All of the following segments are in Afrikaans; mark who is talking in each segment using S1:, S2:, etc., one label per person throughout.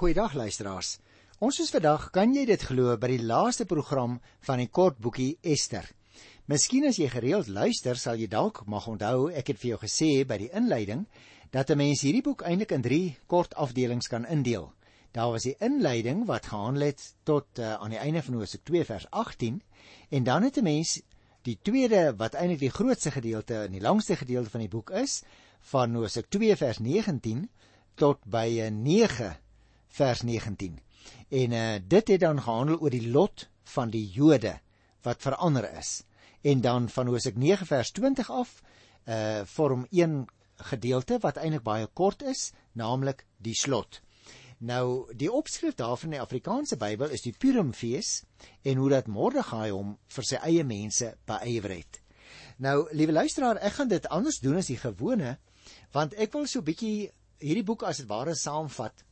S1: Goeiedag luisteraars. Ons is vandag, kan jy dit glo, by die laaste program van die kort boekie Ester. Miskien as jy gereeld luister, sal jy dalk mag onthou ek het vir jou gesê by die inleiding dat 'n mens hierdie boek eintlik in 3 kort afdelings kan indeel. Daar was die inleiding wat gehandel het tot uh, aan die einde van Hosea 2 vers 18 en dan het 'n mens die tweede wat eintlik die grootste gedeelte en die langste gedeelte van die boek is van Hosea 2 vers 19 tot by 9 eh, vers 19. En uh, dit het dan gehandel oor die lot van die Jode wat verander is. En dan van Hosea 9 vers 20 af uh vorm een gedeelte wat eintlik baie kort is, naamlik die slot. Nou die opskrif daarvan in die Afrikaanse Bybel is die Purimfees en hoe dat Mordegai hom vir sy eie mense beywer het. Nou, liewe luisteraar, ek gaan dit anders doen as die gewone, want ek wil so 'n bietjie hierdie boek as dit ware saamvat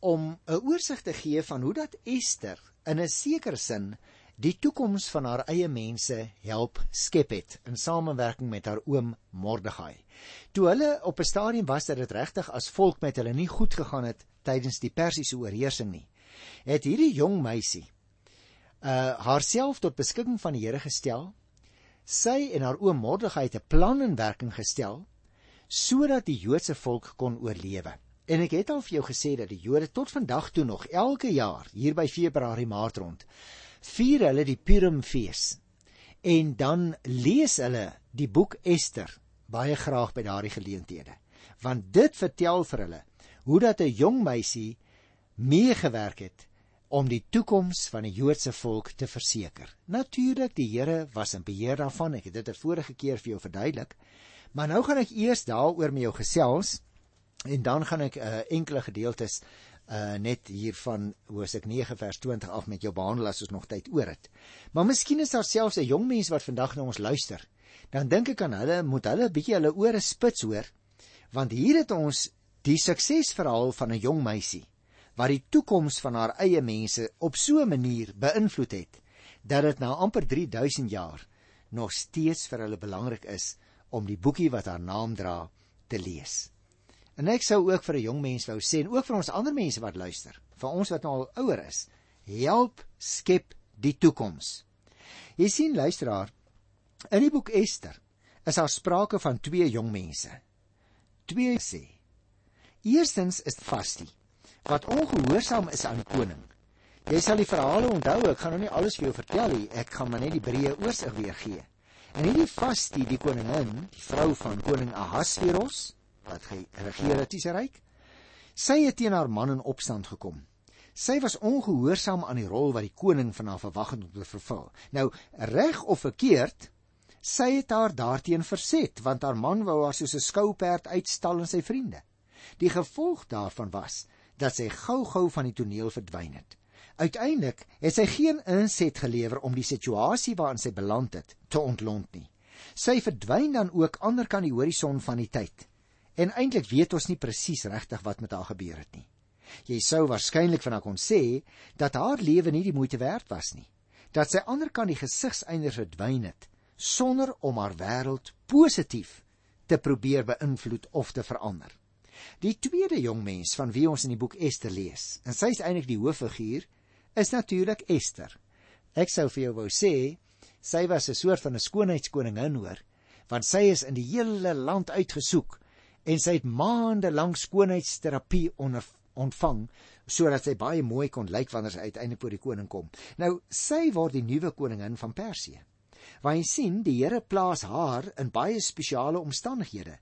S1: om 'n oorsig te gee van hoe dat Ester in 'n sekere sin die toekoms van haar eie mense help skep het in samewerking met haar oom Mordegai. Toe hulle op 'n stadium was dat dit regtig as volk met hulle nie goed gegaan het tydens die Persiese oorheersing nie, het hierdie jong meisie uh haarself tot beskikking van die Here gestel. Sy en haar oom Mordegai het 'n plan in werking gestel sodat die Joodse volk kon oorlewe. En ek het al vir jou gesê dat die Jode tot vandag toe nog elke jaar hier by Februarie Maart rond vier hulle die Purimfees. En dan lees hulle die boek Ester baie graag by daardie geleenthede. Want dit vertel vir hulle hoe dat 'n jong meisie meegewerk het om die toekoms van die Joodse volk te verseker. Natuurlik, die Here was in beheer daarvan. Ek het dit 'n vorige keer vir jou verduidelik. Maar nou gaan ek eers daaroor met jou gesels en dan gaan ek 'n uh, eh, enkele gedeeltes uh net hier van Hosea 9 vers 20 af met jou behandel as ons nog tyd oor het. Maar miskien is daar selfs 'n jong mens wat vandag na ons luister. Dan dink ek aan hulle, moet hulle 'n bietjie hulle ore spits hoor, want hier het ons die suksesverhaal van 'n jong meisie wat die toekoms van haar eie mense op so 'n manier beïnvloed het dat dit nou amper 3000 jaar nog steeds vir hulle belangrik is om die boekie wat haar naam dra te lees. En ek sou ook vir 'n jong mens wou sê en ook vir ons ander mense wat luister, vir ons wat nou al ouer is, help skep die toekoms. Jy sien luisteraar, in die boek Ester is daar sprake van twee jong mense. Twee sê. Eerstens is Vasti wat ongehoorsaam is aan koning. Jy sal die verhale onthou, ek gaan nou nie alles vir jou vertel nie, ek gaan maar net die breë oorsig weer gee. En hierdie Vasti, die koningin, die vrou van koning Ahasveros, wat geregeer het die ryk, sy het teen haar man in opstand gekom. Sy was ongehoorsaam aan die rol wat die koning van haar verwag het om te vervul. Nou, reg of verkeerd, sy het haar daarteen verset, want haar man wou haar soos 'n skouperd uitstal aan sy vriende. Die gevolg daarvan was dat sy gou-gou van die toneel verdwyn het. Uiteindelik het sy geen inset gelewer om die situasie waarin sy beland het te ontlont nie. Sy verdwyn dan ook ander kan die horison van die tyd. En eintlik weet ons nie presies regtig wat met haar gebeur het nie. Jy sou waarskynlik van haar kon sê dat haar lewe nie die moeite werd was nie. Dat sy ander kan die gesigseinders verdwyn het sonder om haar wêreld positief te probeer beïnvloed of te verander. Die tweede jong mens van wie ons in die boek Ester lees, en sy is eintlik die hoofviguur, is natuurlik Ester. Ek sou vir jou wou sê sy was 'n soort van 'n skoonheidskoningin hoor, want sy is in die hele land uitgesoek en sy het maande lank skoonheidsterapie onder ontvang sodat sy baie mooi kon lyk wanneer sy uiteindelik voor die koning kom. Nou sy word die nuwe koningin van Persië. Want jy sien, die Here plaas haar in baie spesiale omstandighede,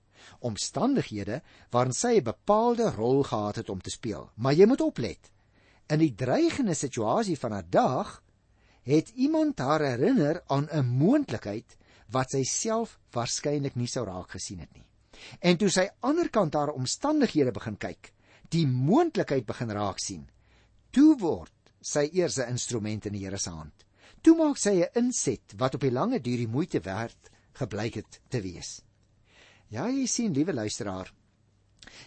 S1: omstandighede waarin sy 'n bepaalde rol gehad het om te speel. Maar jy moet oplet. In die dreigende situasie van haar dag het iemand haar herinner aan 'n moontlikheid wat sy self waarskynlik nie sou raak gesien het nie. En toe sy aanderkant haar omstandighede begin kyk, die moontlikheid begin raak sien, toe word sy eers 'n instrument in die Here se hand. Toe maak sy 'n inset wat op die lange duur die moeite werd gebleik het te wees. Ja, jy sien, liewe luisteraar,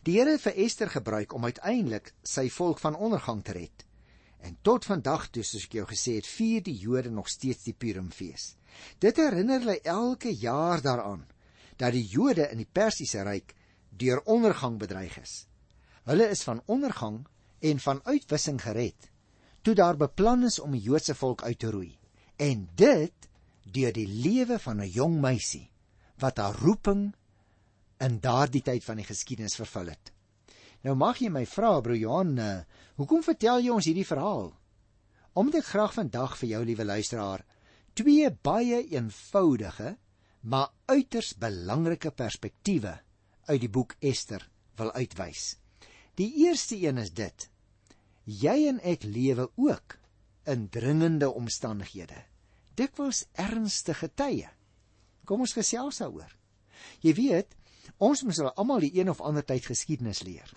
S1: Die Here het vir Ester gebruik om uiteindelik sy volk van ondergang te red. En tot vandag toe, soos ek jou gesê het, vier die Jode nog steeds die Purimfees. Dit herinner hulle elke jaar daaraan dat die Jode in die Persiese ryk deur ondergang bedreig is. Hulle is van ondergang en van uitwissing gered toe daar beplan is om die Joodse volk uit te roei. En dit deur die lewe van 'n jong meisie wat haar roeping in daardie tyd van die geskiedenis vervul het. Nou mag jy my vra, broer Johan, uh, hoekom vertel jy ons hierdie verhaal? Omdat ek graag vandag vir jou liewe luisteraar twee baie eenvoudige maar uiters belangrike perspektiewe uit die boek Ester wil uitwys. Die eerste een is dit: jy en ek lewe ook in dringende omstandighede. Dikwels ernstige tye. Kom ons gesels daaroor. Jy weet, ons moet al almal die een of ander tyd geskiedenis leer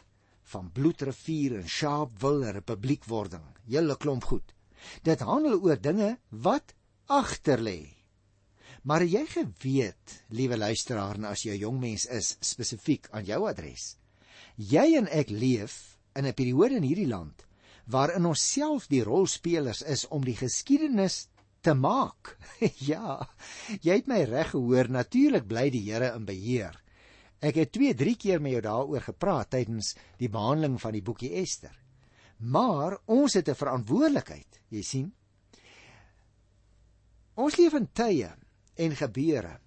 S1: van bloedrivier en Sharpeville republiekwording. Julle klomp goed. Dit handel oor dinge wat agter lê. Maar jy geweet, liewe luisteraar, as jy 'n jong mens is, spesifiek aan jou adres. Jy en ek leef in 'n periode in hierdie land waarin ons self die rolspelers is om die geskiedenis te maak. ja, jy het my reg gehoor, natuurlik bly die Here in beheer. Ek het 2, 3 keer met jou daaroor gepraat tydens die behandeling van die boekie Ester. Maar ons het 'n verantwoordelikheid, jy sien. Ons leef in tye en gebeure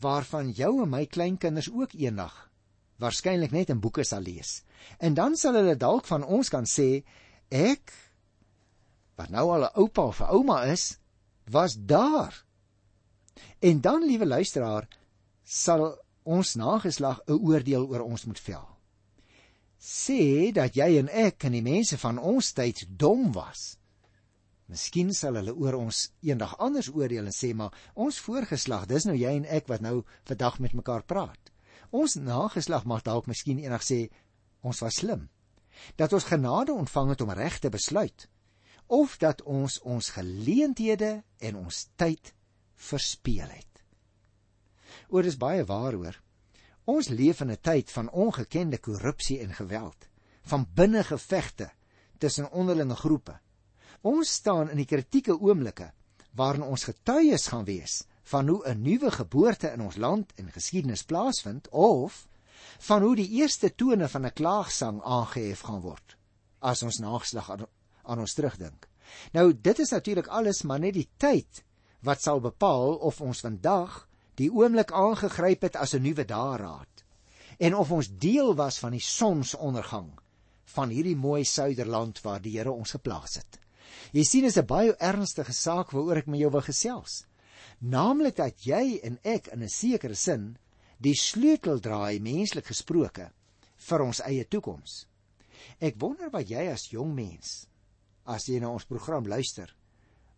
S1: waarvan jou en my kleinkinders ook eendag waarskynlik net in boeke sal lees. En dan sal hulle dalk van ons kan sê ek wat nou al 'n oupa of 'n ouma is, was daar. En dan, liewe luisteraar, sal ons nageslag 'n oordeel oor ons moet vel. Sê dat jy en ek en die mense van ons tyd dom was. Miskien sal hulle oor ons eendag anders oordeel en sê maar ons voorgeslag, dis nou jy en ek wat nou vandag met mekaar praat. Ons nageslag mag dalk miskien eendag sê ons was slim dat ons genade ontvang het om reg te besluit of dat ons ons geleenthede en ons tyd verspeel het. Oor is baie waar hoor. Ons leef in 'n tyd van ongekende korrupsie en geweld, van binnengevegte tussen onderlinge groepe. Ons staan in die kritieke oomblikke waarin ons getuies gaan wees van hoe 'n nuwe geboorte in ons land en geskiedenis plaasvind of van hoe die eerste tone van 'n klaagsang aangehef gaan word as ons nageslag aan, aan ons terugdink. Nou dit is natuurlik alles maar net die tyd wat sal bepaal of ons vandag die oomblik aangegryp het as 'n nuwe daarraad en of ons deel was van die sonsondergang van hierdie mooi suiderland waar die Here ons geplaas het. Jy sien is 'n baie ernstige saak waaroor ek met jou wil gesels. Naamlik dat jy en ek in 'n sekere sin die sleutel draai menslik gesproke vir ons eie toekoms. Ek wonder wat jy as jong mens as jy na ons program luister,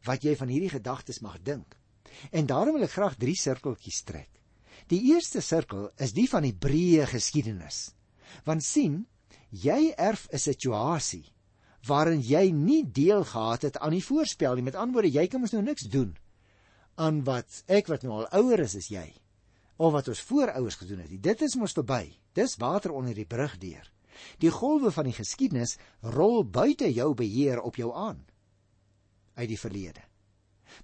S1: wat jy van hierdie gedagtes mag dink. En daarom wil ek graag drie sirkeltjies trek. Die eerste sirkel is die van die breë geskiedenis. Want sien, jy erf 'n situasie waarin jy nie deel gehad het aan die voorspel nie. Met ander woorde, jy kan mos nou niks doen aan wat ek wat nou al ouer is as jy of wat ons voorouers gedoen het. Dit is mos verby. Dis water onder die brug deur. Die golwe van die geskiedenis rol buite jou beheer op jou aan uit die verlede.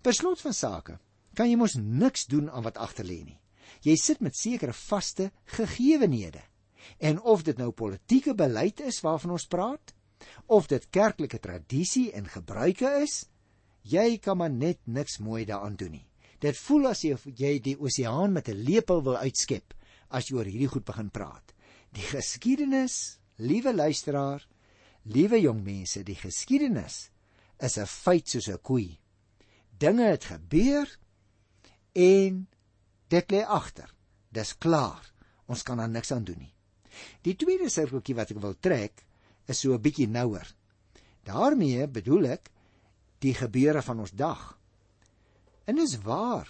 S1: Beslot van sake, kan jy mos niks doen aan wat agter lê nie. Jy sit met sekere vaste gegewенhede. En of dit nou politieke beleid is waarvan ons praat, of dit kerklike tradisie en gebruike is, jy kan maar net niks mooi daaraan doen nie. Dit voel asof jy die oseaan met 'n lepel wil uitskep as jy oor hierdie goed begin praat. Die geskiedenis, liewe luisteraar, liewe jong mense, die geskiedenis is 'n feit soos 'n koei. Dinge het gebeur en dit lê agter. Dis klaar. Ons kan aan niks aan doen nie. Die tweede sirkeltjie wat ek wil trek is so 'n bietjie nouer. daarmee bedoel ek die gebeure van ons dag. En dis waar.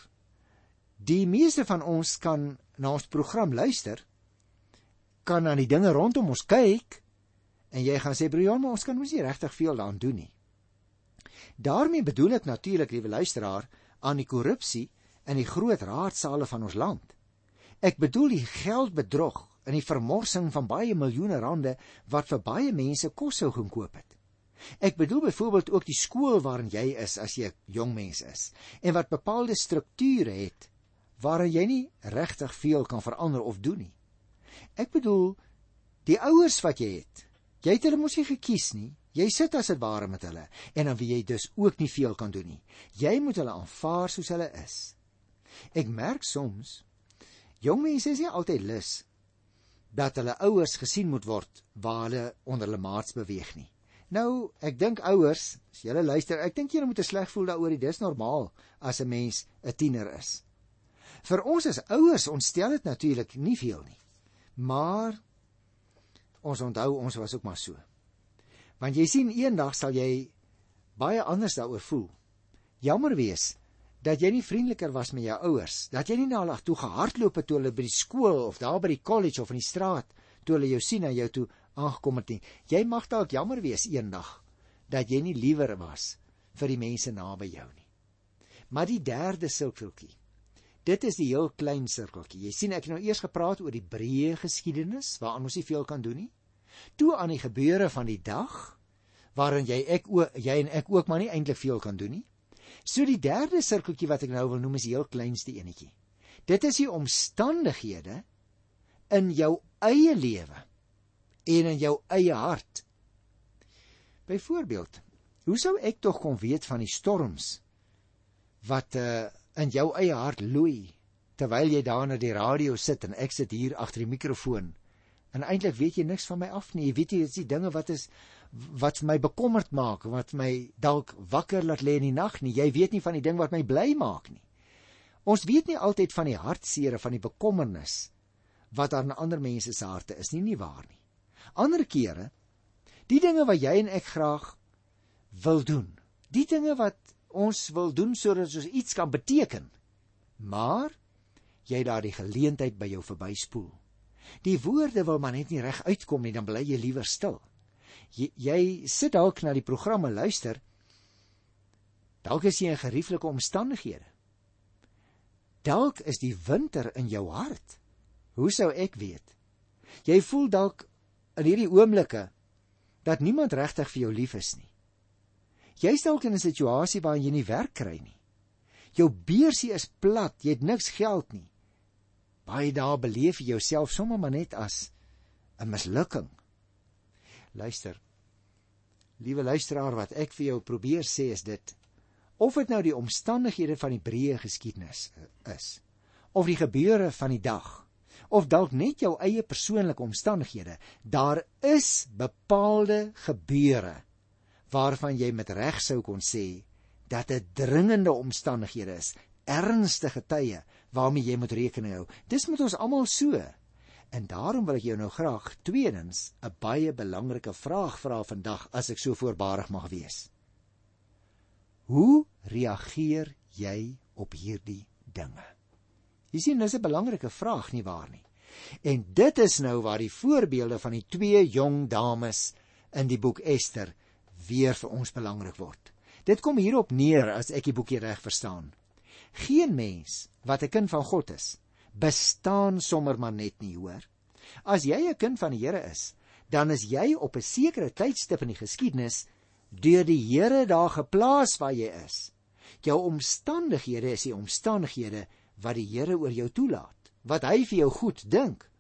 S1: Die meeste van ons kan na ons program luister, kan aan die dinge rondom ons kyk en jy gaan sê broer, maar ons kan mos nie regtig veel daaraan doen nie. daarmee bedoel ek natuurlik, liewe luisteraar, aan die korrupsie in die groot raadsale van ons land. Ek bedoel die geldbedrog en die vermorsing van baie miljoene rande wat vir baie mense kos sou gaan koop het. Ek bedoel byvoorbeeld ook die skool waarin jy is as jy 'n jong mens is en wat bepaalde strukture het waarin jy nie regtig veel kan verander of doen nie. Ek bedoel die ouers wat jy het. Jy het hulle mos nie gekies nie. Jy sit as dit ware met hulle en dan wie jy dus ook nie veel kan doen nie. Jy moet hulle aanvaar soos hulle is. Ek merk soms jong mense is nie altyd lus dat hulle ouers gesien moet word waar hulle onder hulle maats beweeg nie. Nou, ek dink ouers, as julle luister, ek dink julle moet sleg voel daaroor, dit is normaal as 'n mens 'n tiener is. Vir ons as ouers ontstel dit natuurlik nie veel nie. Maar ons onthou ons was ook maar so. Want jy sien eendag sal jy baie anders daaroor voel. Jammer wees dat jy nie vriendeliker was met jou ouers, dat jy nie na hulle toe gehardloop het toe hulle by die skool of daar by die kollege of in die straat toe hulle jou sien en jou toe aangekom het nie. Jy mag dalk jammer wees eendag dat jy nie liewer was vir die mense naby jou nie. Maar die derde sirkeltjie. Dit is die heel klein sirkeltjie. Jy sien ek het nou eers gepraat oor die breë geskiedenis waaraan ons nie veel kan doen nie. Toe aan die gebeure van die dag waarin jy ek o, jy en ek ook maar nie eintlik veel kan doen nie. So die derde sirkeltjie wat ek nou wil noem is die heel kleinste enetjie. Dit is die omstandighede in jou eie lewe en in jou eie hart. Byvoorbeeld, hoe sou ek tog kon weet van die storms wat uh, in jou eie hart loei terwyl jy daar na die radio sit en ek sit hier agter die mikrofoon en eintlik weet jy niks van my af nie. Jy weet jy dis die dinge wat is wat my bekommerd maak, wat my dalk wakker laat lê in die nag nie. Jy weet nie van die ding wat my bly maak nie. Ons weet nie altyd van die hartseer van die bekommernis wat daar in ander mense se harte is nie, nie waar nie. Ander kere die dinge wat jy en ek graag wil doen. Die dinge wat ons wil doen sodat ons iets kan beteken. Maar jy daar die geleentheid by jou verbyspoel. Die woorde wil maar net nie reg uitkom nie, dan bly jy liewer stil. Jy, jy sit dalk na die programme luister. Dalk is jy in gerieflike omstandighede. Dalk is die winter in jou hart. Hoe sou ek weet? Jy voel dalk in hierdie oomblikke dat niemand regtig vir jou lief is nie. Jy's dalk in 'n situasie waar jy nie werk kry nie. Jou beursie is plat, jy het niks geld nie. Baie dae beleef jy jouself sommer maar net as 'n mislukking. Luister. Liewe luisteraar, wat ek vir jou probeer sê is dit: of dit nou die omstandighede van die breë geskiedenis is, of die gebeure van die dag, of dalk net jou eie persoonlike omstandighede. Daar is bepaalde gebeure waarvan jy met reg sou kon sê dat dit dringende omstandighede is, ernstige tye waarmee jy moet rekening hou. Dis met ons almal so. En daarom wil ek jou nou graag tweedens 'n baie belangrike vraag vra vandag as ek so voorbarig mag wees. Hoe reageer jy op hierdie dinge? Jy sien, dis 'n belangrike vraag nie waar nie. En dit is nou waar die voorbeelde van die twee jong dames in die boek Ester weer vir ons belangrik word. Dit kom hierop neer as ek die boekie reg verstaan. Geen mens wat 'n kind van God is, bestaan sommer maar net nie, hoor. As jy 'n kind van die Here is, dan is jy op 'n sekere tydstip in die geskiedenis deur die Here daar geplaas waar jy is. Jou omstandighede is die omstandighede wat die Here oor jou toelaat, wat hy vir jou goed dink.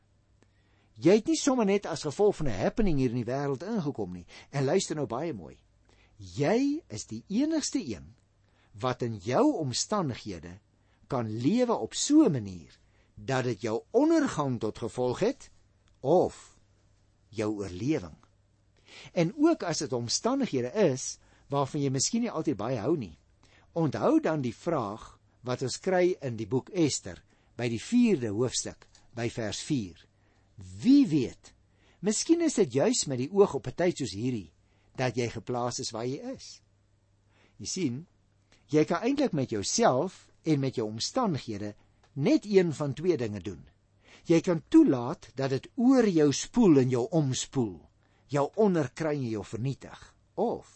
S1: Jy het nie sommer net as gevolg van 'n happening hier in die wêreld ingekom nie. En luister nou baie mooi. Jy is die enigste een wat in jou omstandighede kan lewe op so 'n manier dat dit jou ondergang tot gevolg het of jou oorlewing. En ook as dit omstandighede is waarvan jy miskien nie altyd baie hou nie. Onthou dan die vraag wat ons kry in die boek Ester by die 4de hoofstuk by vers 4. Wie weet? Miskien is dit juis met die oog op 'n tyd soos hierdie dat jy geplaas is waar jy is. Jy sien, jy kan eintlik met jouself en met jou omstandighede net een van twee dinge doen. Jy kan toelaat dat dit oor jou spoel en jou omspoel, jou onderkry en jou vernietig. Of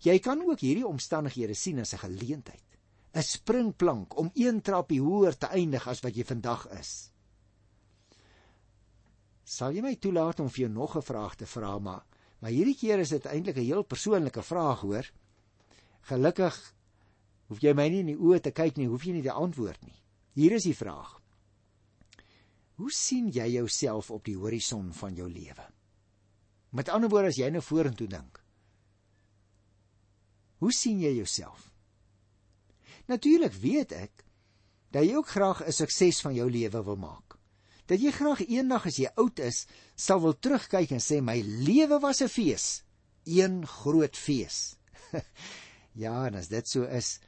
S1: jy kan ook hierdie omstandighede sien as 'n geleentheid 'n springplank om een trappie hoër te eindig as wat jy vandag is. Sal jy my toelaat om vir jou nog 'n vraag te vra maar maar hierdie keer is dit eintlik 'n heel persoonlike vraag hoor. Gelukkig hoef jy my nie in die oë te kyk nie, hoef jy nie te antwoord nie. Hier is die vraag. Hoe sien jy jouself op die horison van jou lewe? Met ander woorde as jy nou vorentoe dink. Hoe sien jy jouself? Natuurlik weet ek dat jy ook graag 'n sukses van jou lewe wil maak. Dat jy graag eendag as jy oud is, sal wil terugkyk en sê my lewe was 'n fees, een groot fees. ja, en as dit so is,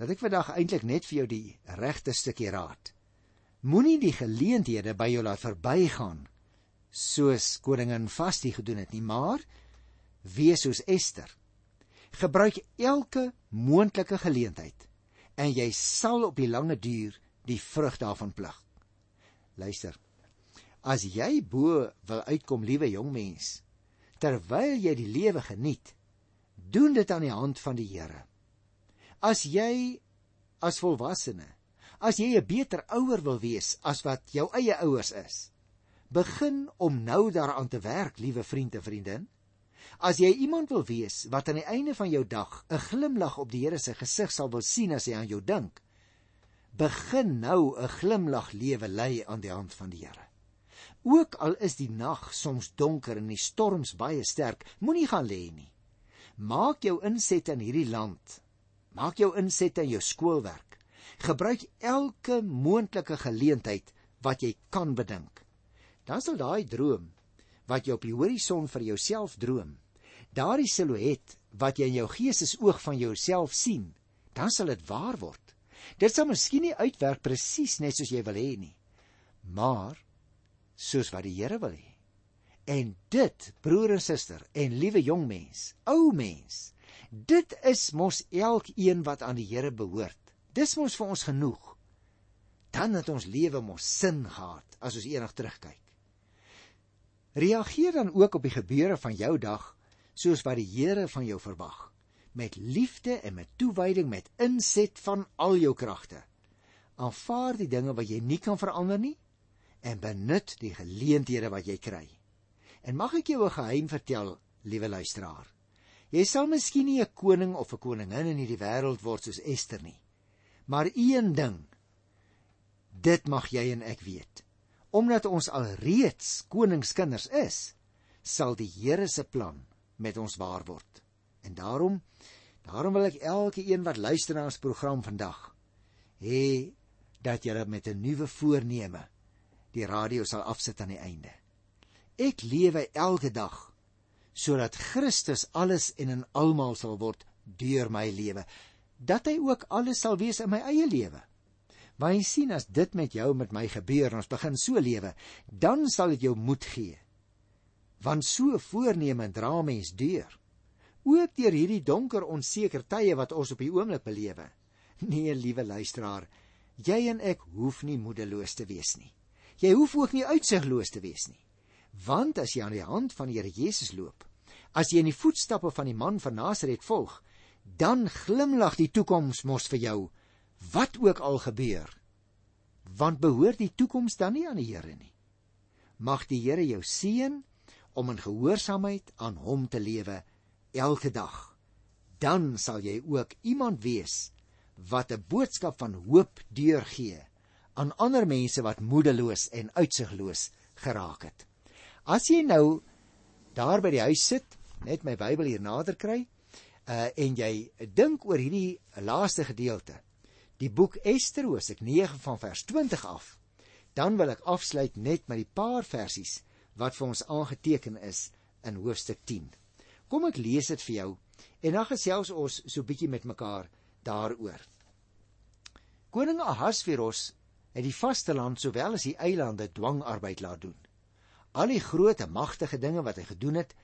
S1: dat ek vandag eintlik net vir jou die regte stukkie raad. Moenie die geleenthede by jou laat verbygaan soos koningin Vasti gedoen het nie, maar wees soos Ester. Gebruik elke moontlike geleentheid en jy sal op die lange duur die vrug daarvan pluk. Luister. As jy bo wil uitkom, liewe jong mens, terwyl jy die lewe geniet, doen dit aan die hand van die Here. As jy as volwassene, as jy 'n beter ouer wil wees as wat jou eie ouers is, begin om nou daaraan te werk, liewe vriend en vriendin. As jy iemand wil wees wat aan die einde van jou dag 'n glimlag op die Here se gesig sal wil sien as hy aan jou dink, begin nou 'n glimlag lewe lei aan die hand van die Here. Ook al is die nag soms donker en die storms baie sterk, moenie gaan lê nie. Maak jou inset in hierdie land. Maak jou inset in jou skoolwerk. Gebruik elke moontlike geleentheid wat jy kan bedink. Dan sal daai droom wat jy op die horison vir jouself droom, daardie silhouet wat jy in jou geestesoog van jouself sien, dan sal dit waar word. Dit sal miskien nie uitwerk presies net soos jy wil hê nie, maar soos wat die Here wil hê. En dit, broer en suster en liewe jong mens, ou mens, dit is mos elkeen wat aan die Here behoort. Dis mos vir ons genoeg. Dan het ons lewe mos sin gehad as ons eendag terugkyk. Reageer dan ook op die gebeure van jou dag soos wat die Here van jou verwag, met liefde en met toewyding met inset van al jou kragte. Aanvaar die dinge wat jy nie kan verander nie en benut die geleenthede wat jy kry. En mag ek jou 'n geheim vertel, liewe luisteraar? Jy sal miskien nie 'n koning of 'n koningin in hierdie wêreld word soos Ester nie. Maar een ding, dit mag jy en ek weet. Omdat ons alreeds koningskinders is, sal die Here se plan met ons waar word. En daarom daarom wil ek elke een wat luister na ons program vandag hê dat jy met 'n nuwe voorneme die radio sal afsit aan die einde. Ek lewe elke dag sodat Christus alles en in almal sal word deur my lewe, dat hy ook alles sal wees in my eie lewe. Maar jy sien as dit met jou met my gebeur en ons begin so lewe, dan sal dit jou moed gee. Want so voorneme dra mens deur. Ook deur hierdie donker onseker tye wat ons op die oomblik belewe. Nee liewe luisteraar jy en ek hoef nie moedeloos te wees nie. Jy hoef ook nie uitsigloos te wees nie want as jy aan die hand van die Here Jesus loop as jy in die voetstappe van die man van Nasaret volg dan glimlag die toekoms mos vir jou wat ook al gebeur want behoort die toekoms dan nie aan die Here nie mag die Here jou seën om in gehoorsaamheid aan hom te lewe elke dag. Dan sal jy ook iemand wees wat 'n boodskap van hoop deurgee aan ander mense wat moedeloos en uitsigloos geraak het. As jy nou daar by die huis sit, net my Bybel hier nader kry, uh en jy dink oor hierdie laaste gedeelte, die boek Ester hoofstuk 9 van vers 20 af, dan wil ek afsluit net met die paar versies wat vir ons aangeteken is in hoofstuk 10. Kom ek lees dit vir jou en dan gesels ons so bietjie met mekaar daaroor. Koning Ahasveros het die vasteland sowel as die eilande dwangarbeid laat doen. Al die groot en magtige dinge wat hy gedoen het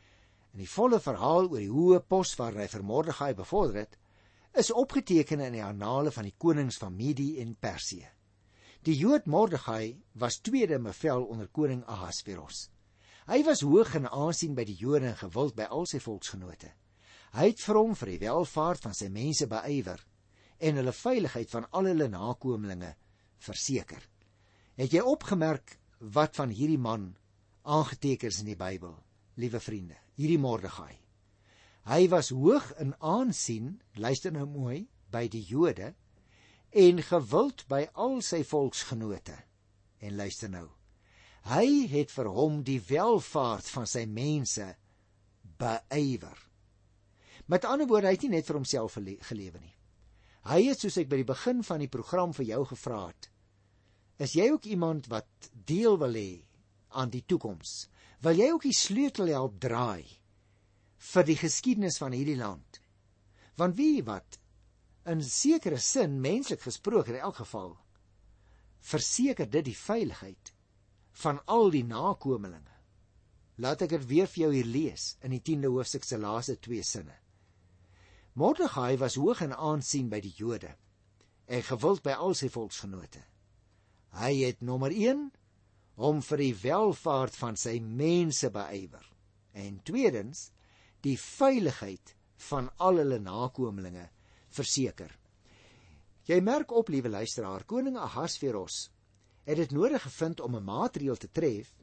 S1: en die volle verhaal oor die hoë pos waar hy vir Mordegai bevorder het, is opgeteken in die annale van die konings van Medi en Persië. Die Jood Mordegai was tweede bevel onder koning Ahasveros. Hy was hoog in aansien by die Jode en gewild by al sy volksgenote. Hy het vir hom vir die welfaart van sy mense beywer en hulle veiligheid van al hulle nakomlinge verseker. Het jy opgemerk wat van hierdie man aangeteken is in die Bybel, liewe vriende? Hierdie Mordegai. Hy was hoog in aansien, luister nou mooi, by die Jode en gewild by al sy volksgenote. En luister nou. Hy het vir hom die welfaart van sy mense beywer. Met ander woorde, hy het nie net vir homself gelewe nie. Hy het soos ek by die begin van die program vir jou gevra het, is jy ook iemand wat deel wil hê aan die toekoms? Wil jy ook die sleutel help draai vir die geskiedenis van hierdie land? Want wie wat in sekere sin menslik gesproke in elk geval verseker dit die veiligheid van al die nakommelinge. Laat ek dit weer vir jou hier lees in die 10de hoofstuk se laaste twee sinne. Mordegai was hoog in aansien by die Jode en gewild by al sy volksgenote. Hy het nommer 1 om vir die welfaart van sy mense beywer en tweedens die veiligheid van al hulle nakommelinge verseker. Jy merk op, liewe luisteraar, koning Ahasveros het dit nodig gevind om 'n maatreel te tref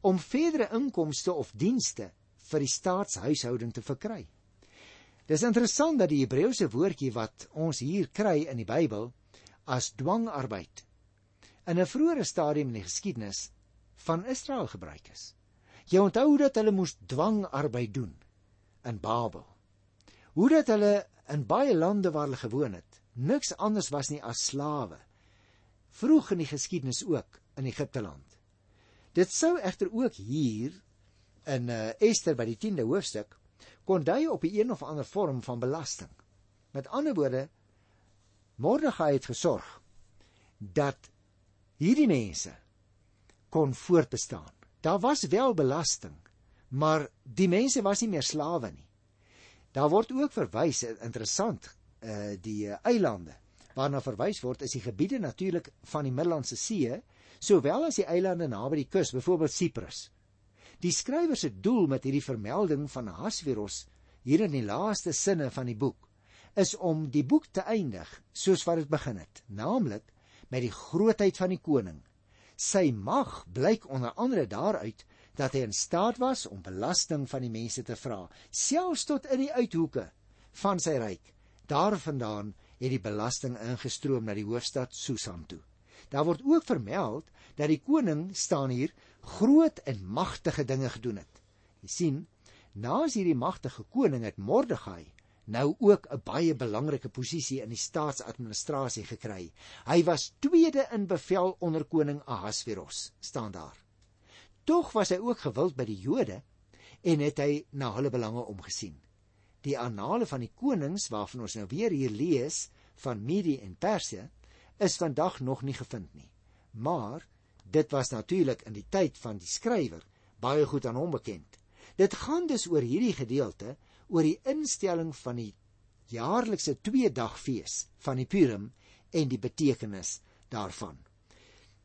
S1: om verdere inkomste of dienste vir die staatshuishouding te verkry. Dis interessant dat die Hebreëse woordjie wat ons hier kry in die Bybel as dwangarbeid in 'n vroeëre stadium in die geskiedenis van Israel gebruik is. Jy onthou dat hulle moes dwangarbeid doen in Babel. Hoe dat hulle in baie lande waar hulle gewoon het, niks anders was nie as slawe vroeg in die geskiedenis ook in Egipte land. Dit sou egter ook hier in uh, Ester by die 10de hoofstuk kon dui op 'n een of ander vorm van belasting. Met ander woorde Mordegai het gesorg dat hierdie mense kon voortbestaan. Daar was wel belasting, maar die mense was nie meer slawe nie. Daar word ook verwys interessant uh die uh, eilande waarna verwys word is die gebiede natuurlik van die Middellandse See, sowel as die eilande naby die kus, byvoorbeeld Siprus. Die skrywer se doel met hierdie vermelding van Ahasveros hier in die laaste sinne van die boek is om die boek te eindig soos wat dit begin het, naamlik met die grootheid van die koning. Sy mag blyk onder andere daaruit dat hy in staat was om belasting van die mense te vra, selfs tot in die uithoeke van sy ryk. Daarvandaan het die belasting ingestroom na die hoofstad Susan toe. Daar word ook vermeld dat die koning staan hier groot en magtige dinge gedoen het. Jy sien, naas hierdie magtige koning het Mordegai nou ook 'n baie belangrike posisie in die staatsadministrasie gekry. Hy was tweede in bevel onder koning Ahasveros, staan daar. Tog was hy ook gewild by die Jode en het hy na hulle belange omgesien die annale van die konings waarvan ons nou weer hier lees van Medi en Persië is vandag nog nie gevind nie. Maar dit was natuurlik in die tyd van die skrywer baie goed aan hom bekend. Dit gaan dus oor hierdie gedeelte oor die instelling van die jaarlikse twee dag fees van die Purim en die betekenis daarvan.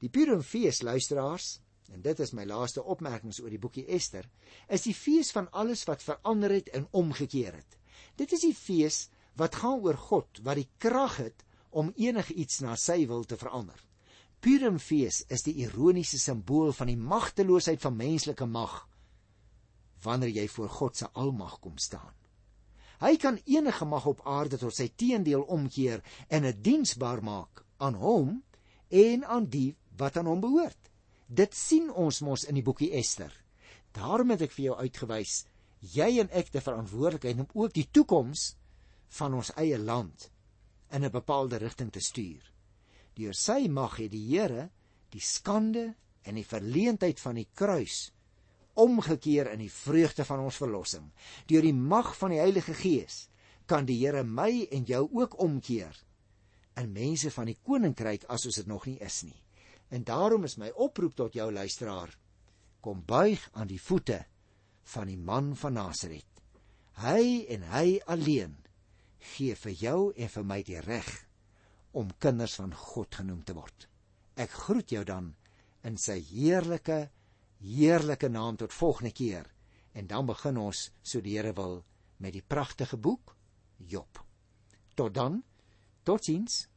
S1: Die Purim fees luisteraars En dit is my laaste opmerkings oor die boekie Ester, is die fees van alles wat verander het en omgekeer het. Dit is die fees wat gaan oor God wat die krag het om enigiets na sy wil te verander. Purimfees is die ironiese simbool van die magteloosheid van menslike mag wanneer jy voor God se almag kom staan. Hy kan enige mag op aarde tot sy teendeel omkeer en dit diensbaar maak aan hom en aan die wat aan hom behoort. Dit sien ons mos in die boekie Ester. Daarom het ek vir jou uitgewys, jy en ek te verantwoordelikheid om ook die toekoms van ons eie land in 'n bepaalde rigting te stuur. Deur sy mag het die Here die skande en die verleentheid van die kruis omgekeer in die vreugde van ons verlossing. Deur die mag van die Heilige Gees kan die Here my en jou ook omkeer in mense van die koninkryk as ons dit nog nie is nie. En daarom is my oproep tot jou luisteraar: kom buig aan die voete van die man van Nasaret. Hy en hy alleen gee vir jou en vir my die reg om kinders van God genoem te word. Ek groet jou dan in sy heerlike heerlike naam tot volgende keer en dan begin ons so die Here wil met die pragtige boek Job. Tot dan. Totsiens.